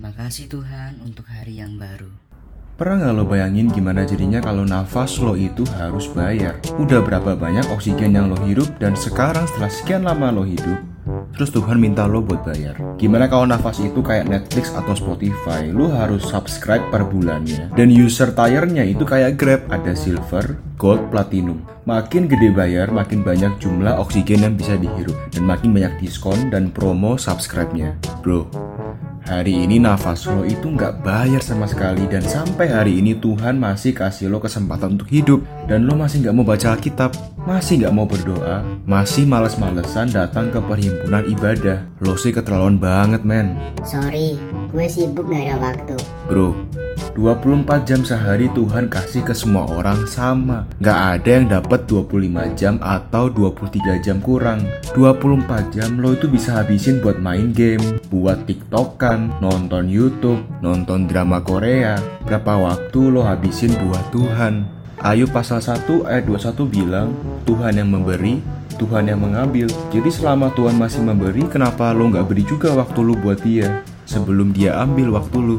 Terima kasih Tuhan untuk hari yang baru. Pernah nggak lo bayangin gimana jadinya kalau nafas lo itu harus bayar? Udah berapa banyak oksigen yang lo hirup dan sekarang setelah sekian lama lo hidup, terus Tuhan minta lo buat bayar. Gimana kalau nafas itu kayak Netflix atau Spotify, lo harus subscribe per bulannya. Dan user tiernya itu kayak Grab, ada silver, gold, platinum. Makin gede bayar, makin banyak jumlah oksigen yang bisa dihirup. Dan makin banyak diskon dan promo subscribe-nya. Bro, Hari ini nafas lo itu nggak bayar sama sekali dan sampai hari ini Tuhan masih kasih lo kesempatan untuk hidup dan lo masih nggak mau baca Alkitab, masih nggak mau berdoa, masih males-malesan datang ke perhimpunan ibadah. Lo sih keterlaluan banget men. Sorry, gue sibuk gak ada waktu. Bro, 24 jam sehari Tuhan kasih ke semua orang sama. Gak ada yang dapat 25 jam atau 23 jam kurang. 24 jam lo itu bisa habisin buat main game Buat tiktokan, nonton youtube, nonton drama Korea. Berapa waktu lo habisin buat Tuhan? Ayo pasal 1 ayat 21 bilang Tuhan yang memberi, Tuhan yang mengambil. Jadi selama Tuhan masih memberi Kenapa lo gak beri juga waktu lo buat dia Sebelum dia ambil waktu lo